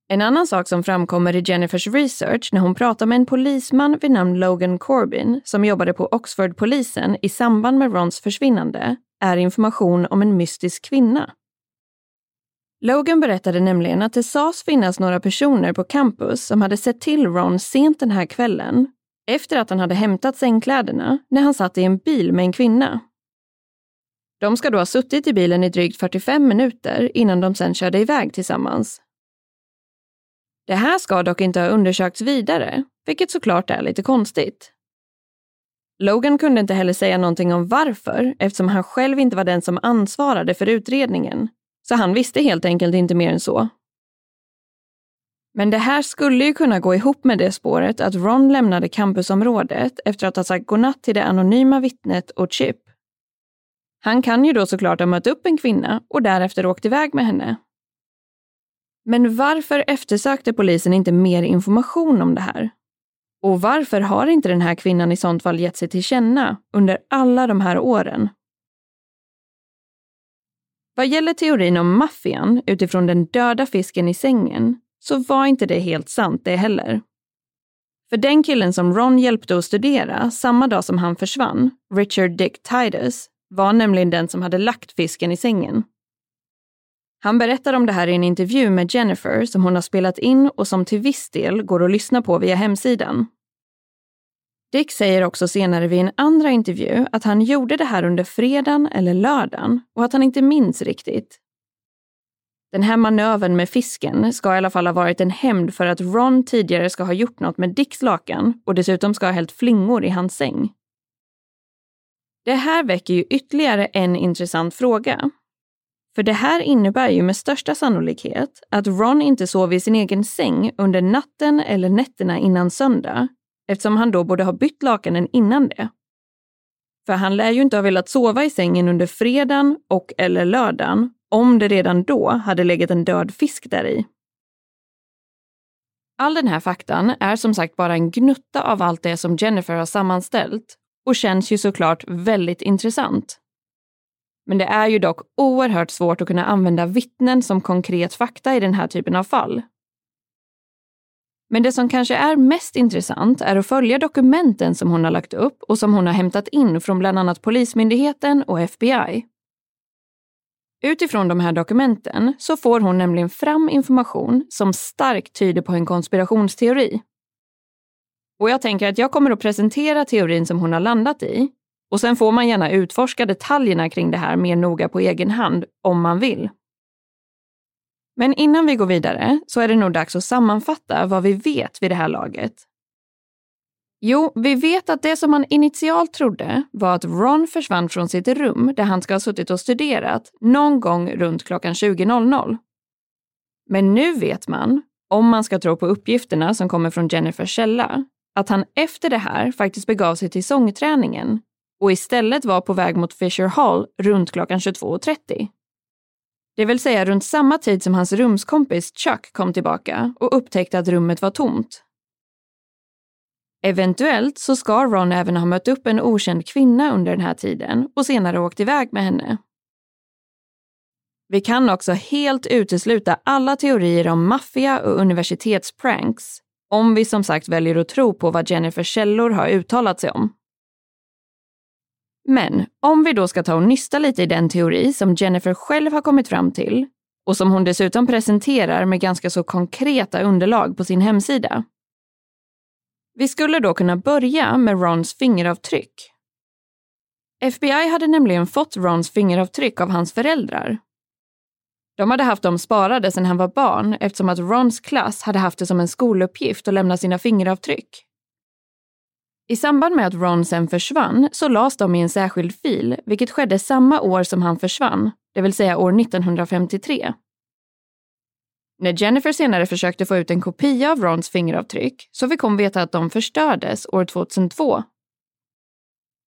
En annan sak som framkommer i Jennifers research när hon pratar med en polisman vid namn Logan Corbin som jobbade på Oxfordpolisen i samband med Rons försvinnande är information om en mystisk kvinna. Logan berättade nämligen att det sades finnas några personer på campus som hade sett till Ron sent den här kvällen efter att han hade hämtat sängkläderna när han satt i en bil med en kvinna. De ska då ha suttit i bilen i drygt 45 minuter innan de sen körde iväg tillsammans. Det här ska dock inte ha undersökts vidare, vilket såklart är lite konstigt. Logan kunde inte heller säga någonting om varför eftersom han själv inte var den som ansvarade för utredningen, så han visste helt enkelt inte mer än så. Men det här skulle ju kunna gå ihop med det spåret att Ron lämnade campusområdet efter att ha sagt godnatt till det anonyma vittnet och Chip. Han kan ju då såklart ha mött upp en kvinna och därefter åkt iväg med henne. Men varför eftersökte polisen inte mer information om det här? Och varför har inte den här kvinnan i sånt fall gett sig till känna under alla de här åren? Vad gäller teorin om maffian utifrån den döda fisken i sängen så var inte det helt sant det heller. För den killen som Ron hjälpte att studera samma dag som han försvann, Richard Dick Titus, var nämligen den som hade lagt fisken i sängen. Han berättar om det här i en intervju med Jennifer som hon har spelat in och som till viss del går att lyssna på via hemsidan. Dick säger också senare vid en andra intervju att han gjorde det här under fredagen eller lördagen och att han inte minns riktigt. Den här manövern med fisken ska i alla fall ha varit en hämnd för att Ron tidigare ska ha gjort något med Dicks lakan och dessutom ska ha hällt flingor i hans säng. Det här väcker ju ytterligare en intressant fråga. För det här innebär ju med största sannolikhet att Ron inte sov i sin egen säng under natten eller nätterna innan söndag, eftersom han då borde ha bytt lakanen innan det. För han lär ju inte ha velat sova i sängen under fredagen och eller lördagen om det redan då hade legat en död fisk där i. All den här faktan är som sagt bara en gnutta av allt det som Jennifer har sammanställt och känns ju såklart väldigt intressant. Men det är ju dock oerhört svårt att kunna använda vittnen som konkret fakta i den här typen av fall. Men det som kanske är mest intressant är att följa dokumenten som hon har lagt upp och som hon har hämtat in från bland annat Polismyndigheten och FBI. Utifrån de här dokumenten så får hon nämligen fram information som starkt tyder på en konspirationsteori. Och jag tänker att jag kommer att presentera teorin som hon har landat i och sen får man gärna utforska detaljerna kring det här mer noga på egen hand om man vill. Men innan vi går vidare så är det nog dags att sammanfatta vad vi vet vid det här laget. Jo, vi vet att det som man initialt trodde var att Ron försvann från sitt rum där han ska ha suttit och studerat någon gång runt klockan 20.00. Men nu vet man, om man ska tro på uppgifterna som kommer från Jennifers källa, att han efter det här faktiskt begav sig till sångträningen och istället var på väg mot Fisher Hall runt klockan 22.30. Det vill säga runt samma tid som hans rumskompis Chuck kom tillbaka och upptäckte att rummet var tomt. Eventuellt så ska Ron även ha mött upp en okänd kvinna under den här tiden och senare åkt iväg med henne. Vi kan också helt utesluta alla teorier om maffia och universitetspranks om vi som sagt väljer att tro på vad Jennifers källor har uttalat sig om. Men om vi då ska ta och nysta lite i den teori som Jennifer själv har kommit fram till och som hon dessutom presenterar med ganska så konkreta underlag på sin hemsida. Vi skulle då kunna börja med Rons fingeravtryck. FBI hade nämligen fått Rons fingeravtryck av hans föräldrar. De hade haft dem sparade sedan han var barn eftersom att Rons klass hade haft det som en skoluppgift att lämna sina fingeravtryck. I samband med att Ron sen försvann så lades de i en särskild fil, vilket skedde samma år som han försvann, det vill säga år 1953. När Jennifer senare försökte få ut en kopia av Rons fingeravtryck så fick hon veta att de förstördes år 2002.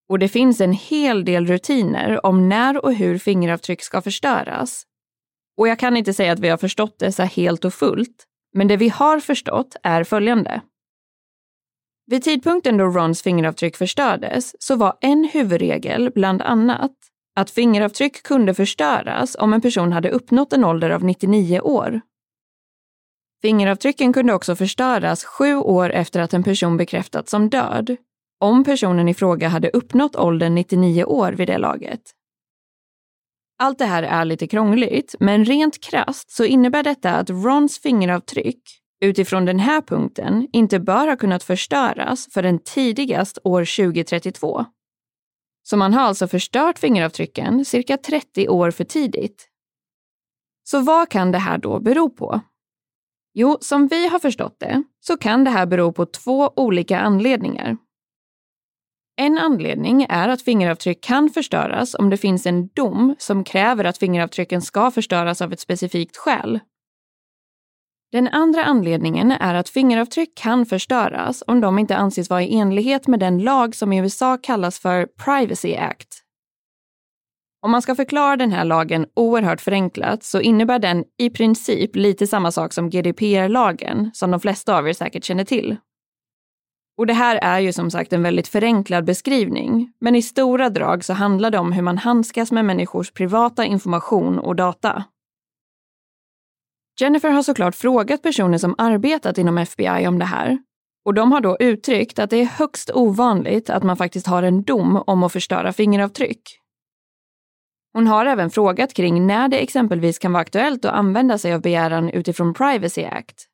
Och det finns en hel del rutiner om när och hur fingeravtryck ska förstöras. Och jag kan inte säga att vi har förstått dessa helt och fullt, men det vi har förstått är följande. Vid tidpunkten då Rons fingeravtryck förstördes så var en huvudregel bland annat att fingeravtryck kunde förstöras om en person hade uppnått en ålder av 99 år. Fingeravtrycken kunde också förstöras sju år efter att en person bekräftats som död, om personen i fråga hade uppnått åldern 99 år vid det laget. Allt det här är lite krångligt, men rent krast så innebär detta att Rons fingeravtryck utifrån den här punkten inte bör ha kunnat förstöras förrän tidigast år 2032. Så man har alltså förstört fingeravtrycken cirka 30 år för tidigt. Så vad kan det här då bero på? Jo, som vi har förstått det så kan det här bero på två olika anledningar. En anledning är att fingeravtryck kan förstöras om det finns en dom som kräver att fingeravtrycken ska förstöras av ett specifikt skäl. Den andra anledningen är att fingeravtryck kan förstöras om de inte anses vara i enlighet med den lag som i USA kallas för Privacy Act. Om man ska förklara den här lagen oerhört förenklat så innebär den i princip lite samma sak som GDPR-lagen, som de flesta av er säkert känner till. Och det här är ju som sagt en väldigt förenklad beskrivning, men i stora drag så handlar det om hur man handskas med människors privata information och data. Jennifer har såklart frågat personer som arbetat inom FBI om det här. Och de har då uttryckt att det är högst ovanligt att man faktiskt har en dom om att förstöra fingeravtryck. Hon har även frågat kring när det exempelvis kan vara aktuellt att använda sig av begäran utifrån Privacy Act.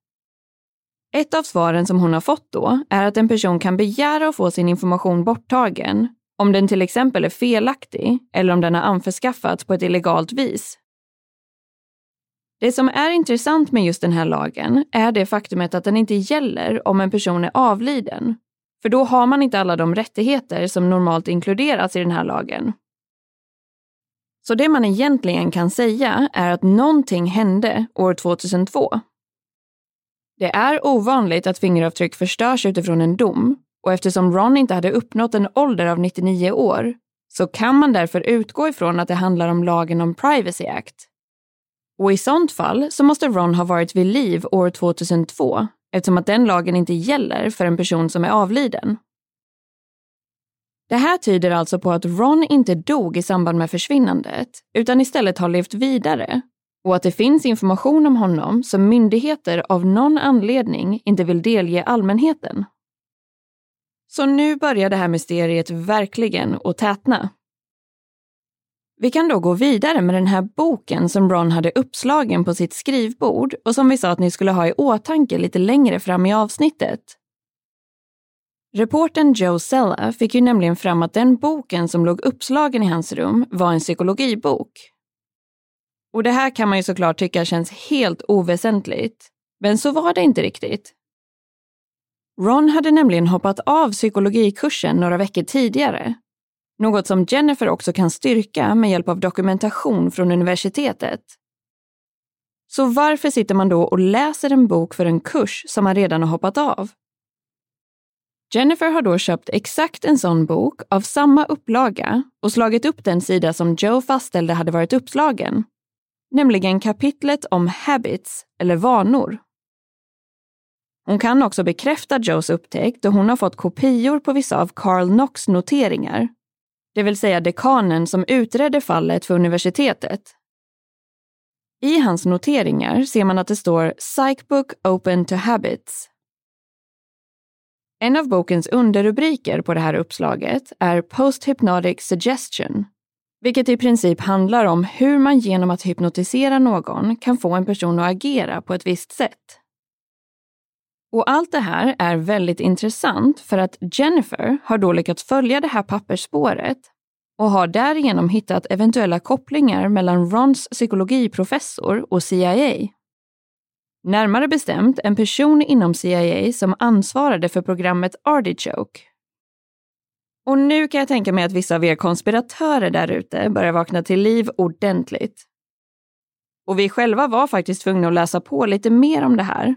Ett av svaren som hon har fått då är att en person kan begära att få sin information borttagen om den till exempel är felaktig eller om den har anförskaffats på ett illegalt vis. Det som är intressant med just den här lagen är det faktumet att den inte gäller om en person är avliden. För då har man inte alla de rättigheter som normalt inkluderas i den här lagen. Så det man egentligen kan säga är att någonting hände år 2002. Det är ovanligt att fingeravtryck förstörs utifrån en dom och eftersom Ron inte hade uppnått en ålder av 99 år så kan man därför utgå ifrån att det handlar om lagen om Privacy Act. Och i sånt fall så måste Ron ha varit vid liv år 2002 eftersom att den lagen inte gäller för en person som är avliden. Det här tyder alltså på att Ron inte dog i samband med försvinnandet utan istället har levt vidare och att det finns information om honom som myndigheter av någon anledning inte vill delge allmänheten. Så nu börjar det här mysteriet verkligen att tätna. Vi kan då gå vidare med den här boken som Ron hade uppslagen på sitt skrivbord och som vi sa att ni skulle ha i åtanke lite längre fram i avsnittet. Reporten Joe Sella fick ju nämligen fram att den boken som låg uppslagen i hans rum var en psykologibok. Och det här kan man ju såklart tycka känns helt oväsentligt. Men så var det inte riktigt. Ron hade nämligen hoppat av psykologikursen några veckor tidigare något som Jennifer också kan styrka med hjälp av dokumentation från universitetet. Så varför sitter man då och läser en bok för en kurs som man redan har hoppat av? Jennifer har då köpt exakt en sån bok av samma upplaga och slagit upp den sida som Joe fastställde hade varit uppslagen. Nämligen kapitlet om habits, eller vanor. Hon kan också bekräfta Joes upptäckt då hon har fått kopior på vissa av Carl Knox noteringar det vill säga dekanen som utredde fallet för universitetet. I hans noteringar ser man att det står Psychbook Open to Habits. En av bokens underrubriker på det här uppslaget är Post-Hypnotic Suggestion, vilket i princip handlar om hur man genom att hypnotisera någon kan få en person att agera på ett visst sätt. Och allt det här är väldigt intressant för att Jennifer har då lyckats följa det här pappersspåret och har därigenom hittat eventuella kopplingar mellan Rons psykologiprofessor och CIA. Närmare bestämt en person inom CIA som ansvarade för programmet Artichoke. Och nu kan jag tänka mig att vissa av er konspiratörer där ute börjar vakna till liv ordentligt. Och vi själva var faktiskt tvungna att läsa på lite mer om det här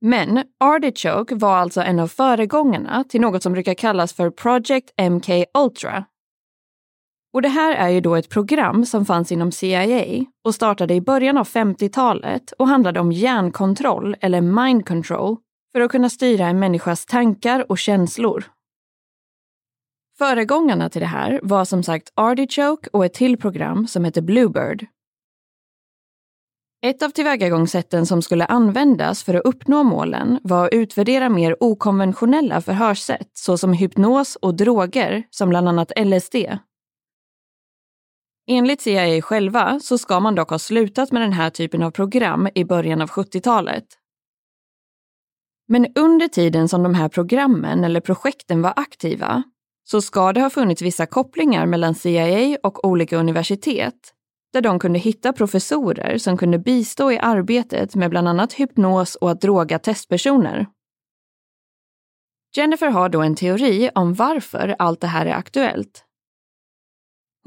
men Artichoke var alltså en av föregångarna till något som brukar kallas för Project MK Ultra. Och det här är ju då ett program som fanns inom CIA och startade i början av 50-talet och handlade om hjärnkontroll eller mind control för att kunna styra en människas tankar och känslor. Föregångarna till det här var som sagt Artichoke och ett till program som heter Bluebird ett av tillvägagångssätten som skulle användas för att uppnå målen var att utvärdera mer okonventionella förhörssätt såsom hypnos och droger som bland annat LSD. Enligt CIA själva så ska man dock ha slutat med den här typen av program i början av 70-talet. Men under tiden som de här programmen eller projekten var aktiva så ska det ha funnits vissa kopplingar mellan CIA och olika universitet där de kunde hitta professorer som kunde bistå i arbetet med bland annat hypnos och att droga testpersoner. Jennifer har då en teori om varför allt det här är aktuellt.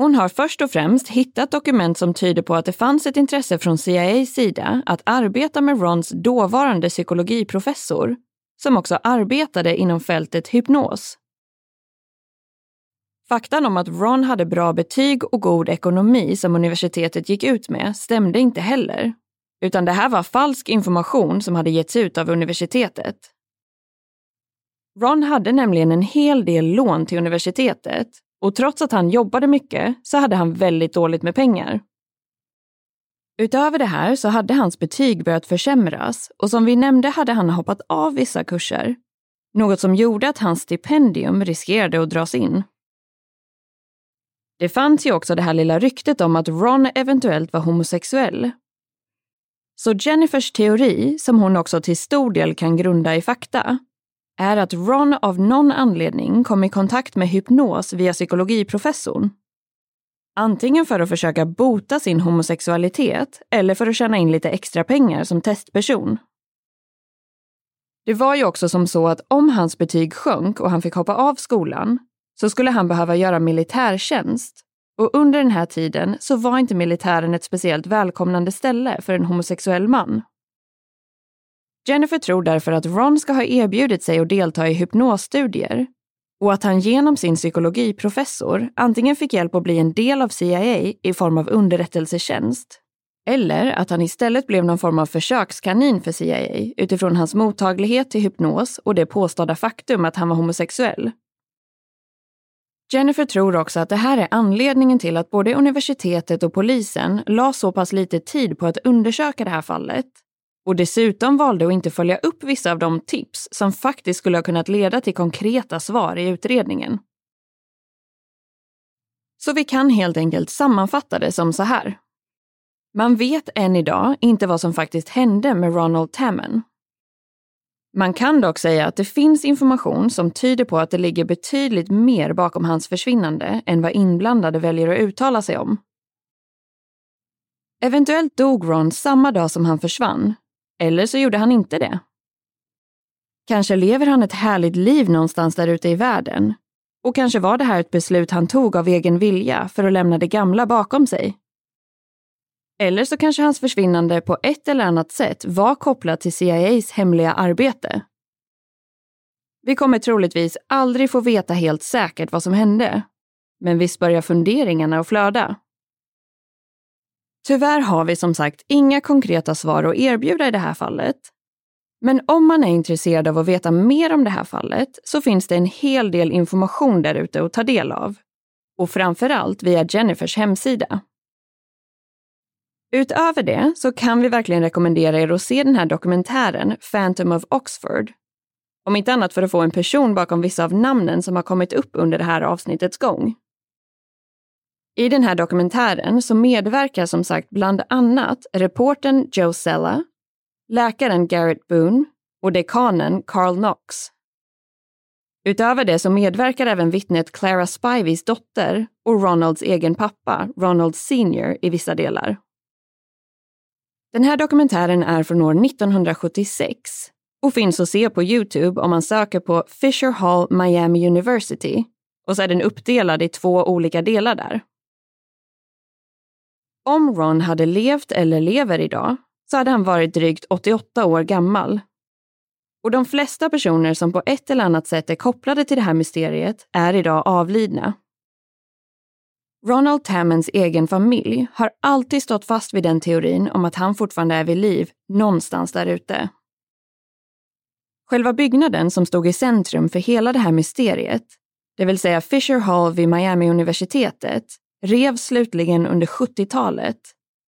Hon har först och främst hittat dokument som tyder på att det fanns ett intresse från CIAs sida att arbeta med Rons dåvarande psykologiprofessor, som också arbetade inom fältet hypnos. Faktan om att Ron hade bra betyg och god ekonomi som universitetet gick ut med stämde inte heller. Utan det här var falsk information som hade getts ut av universitetet. Ron hade nämligen en hel del lån till universitetet och trots att han jobbade mycket så hade han väldigt dåligt med pengar. Utöver det här så hade hans betyg börjat försämras och som vi nämnde hade han hoppat av vissa kurser. Något som gjorde att hans stipendium riskerade att dras in. Det fanns ju också det här lilla ryktet om att Ron eventuellt var homosexuell. Så Jennifers teori, som hon också till stor del kan grunda i fakta, är att Ron av någon anledning kom i kontakt med hypnos via psykologiprofessorn. Antingen för att försöka bota sin homosexualitet eller för att tjäna in lite extra pengar som testperson. Det var ju också som så att om hans betyg sjönk och han fick hoppa av skolan så skulle han behöva göra militärtjänst. Och under den här tiden så var inte militären ett speciellt välkomnande ställe för en homosexuell man. Jennifer tror därför att Ron ska ha erbjudit sig att delta i hypnosstudier och att han genom sin psykologiprofessor antingen fick hjälp att bli en del av CIA i form av underrättelsetjänst eller att han istället blev någon form av försökskanin för CIA utifrån hans mottaglighet till hypnos och det påstådda faktum att han var homosexuell. Jennifer tror också att det här är anledningen till att både universitetet och polisen la så pass lite tid på att undersöka det här fallet och dessutom valde att inte följa upp vissa av de tips som faktiskt skulle ha kunnat leda till konkreta svar i utredningen. Så vi kan helt enkelt sammanfatta det som så här. Man vet än idag inte vad som faktiskt hände med Ronald Tammen. Man kan dock säga att det finns information som tyder på att det ligger betydligt mer bakom hans försvinnande än vad inblandade väljer att uttala sig om. Eventuellt dog Ron samma dag som han försvann, eller så gjorde han inte det. Kanske lever han ett härligt liv någonstans där ute i världen. Och kanske var det här ett beslut han tog av egen vilja för att lämna det gamla bakom sig. Eller så kanske hans försvinnande på ett eller annat sätt var kopplat till CIAs hemliga arbete. Vi kommer troligtvis aldrig få veta helt säkert vad som hände. Men visst börjar funderingarna att flöda. Tyvärr har vi som sagt inga konkreta svar att erbjuda i det här fallet. Men om man är intresserad av att veta mer om det här fallet så finns det en hel del information där ute att ta del av. Och framförallt via Jennifers hemsida. Utöver det så kan vi verkligen rekommendera er att se den här dokumentären Phantom of Oxford. Om inte annat för att få en person bakom vissa av namnen som har kommit upp under det här avsnittets gång. I den här dokumentären så medverkar som sagt bland annat reporten Joe Sella, läkaren Garrett Boone och dekanen Carl Knox. Utöver det så medverkar även vittnet Clara Spivys dotter och Ronalds egen pappa, Ronald Senior, i vissa delar. Den här dokumentären är från år 1976 och finns att se på Youtube om man söker på Fisher Hall Miami University och så är den uppdelad i två olika delar där. Om Ron hade levt eller lever idag så hade han varit drygt 88 år gammal. Och de flesta personer som på ett eller annat sätt är kopplade till det här mysteriet är idag avlidna. Ronald Tammans egen familj har alltid stått fast vid den teorin om att han fortfarande är vid liv någonstans där ute. Själva byggnaden som stod i centrum för hela det här mysteriet, det vill säga Fisher Hall vid Miami-universitetet, revs slutligen under 70-talet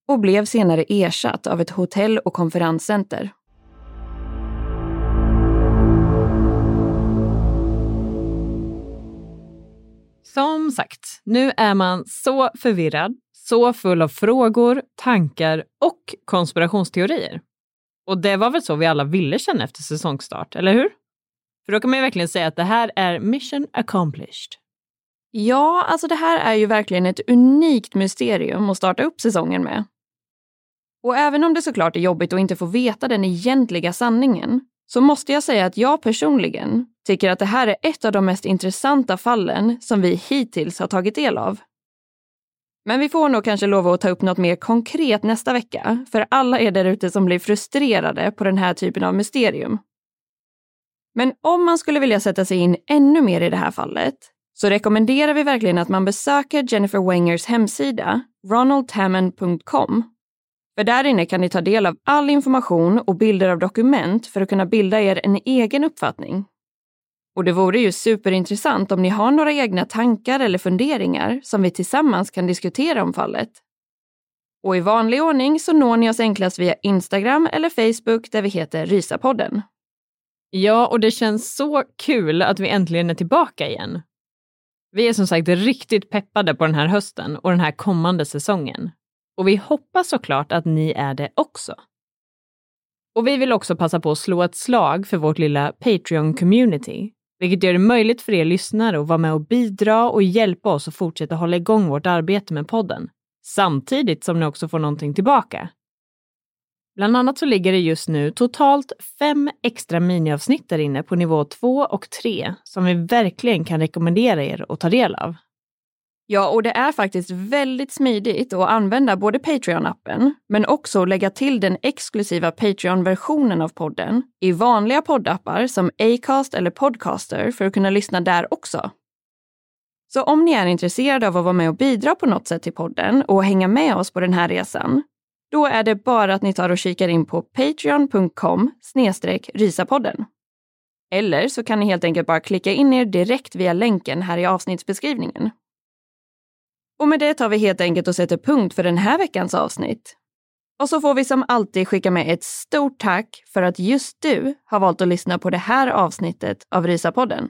och blev senare ersatt av ett hotell och konferenscenter. Som sagt, nu är man så förvirrad, så full av frågor, tankar och konspirationsteorier. Och det var väl så vi alla ville känna efter säsongstart, eller hur? För då kan man ju verkligen säga att det här är mission accomplished. Ja, alltså det här är ju verkligen ett unikt mysterium att starta upp säsongen med. Och även om det såklart är jobbigt att inte få veta den egentliga sanningen, så måste jag säga att jag personligen tycker att det här är ett av de mest intressanta fallen som vi hittills har tagit del av. Men vi får nog kanske lov att ta upp något mer konkret nästa vecka för alla er där ute som blir frustrerade på den här typen av mysterium. Men om man skulle vilja sätta sig in ännu mer i det här fallet så rekommenderar vi verkligen att man besöker Jennifer Wengers hemsida, ronaldtammon.com. För där inne kan ni ta del av all information och bilder av dokument för att kunna bilda er en egen uppfattning. Och det vore ju superintressant om ni har några egna tankar eller funderingar som vi tillsammans kan diskutera om fallet. Och i vanlig ordning så når ni oss enklast via Instagram eller Facebook där vi heter Rysapodden. Ja, och det känns så kul att vi äntligen är tillbaka igen. Vi är som sagt riktigt peppade på den här hösten och den här kommande säsongen. Och vi hoppas såklart att ni är det också. Och vi vill också passa på att slå ett slag för vårt lilla Patreon-community, vilket gör det möjligt för er lyssnare att vara med och bidra och hjälpa oss att fortsätta hålla igång vårt arbete med podden, samtidigt som ni också får någonting tillbaka. Bland annat så ligger det just nu totalt fem extra miniavsnitt där inne på nivå 2 och 3 som vi verkligen kan rekommendera er att ta del av. Ja, och det är faktiskt väldigt smidigt att använda både Patreon-appen, men också lägga till den exklusiva Patreon-versionen av podden i vanliga poddappar som Acast eller Podcaster för att kunna lyssna där också. Så om ni är intresserade av att vara med och bidra på något sätt till podden och hänga med oss på den här resan, då är det bara att ni tar och kikar in på patreon.com risapodden. Eller så kan ni helt enkelt bara klicka in er direkt via länken här i avsnittsbeskrivningen. Och med det tar vi helt enkelt och sätter punkt för den här veckans avsnitt. Och så får vi som alltid skicka med ett stort tack för att just du har valt att lyssna på det här avsnittet av Rysapodden.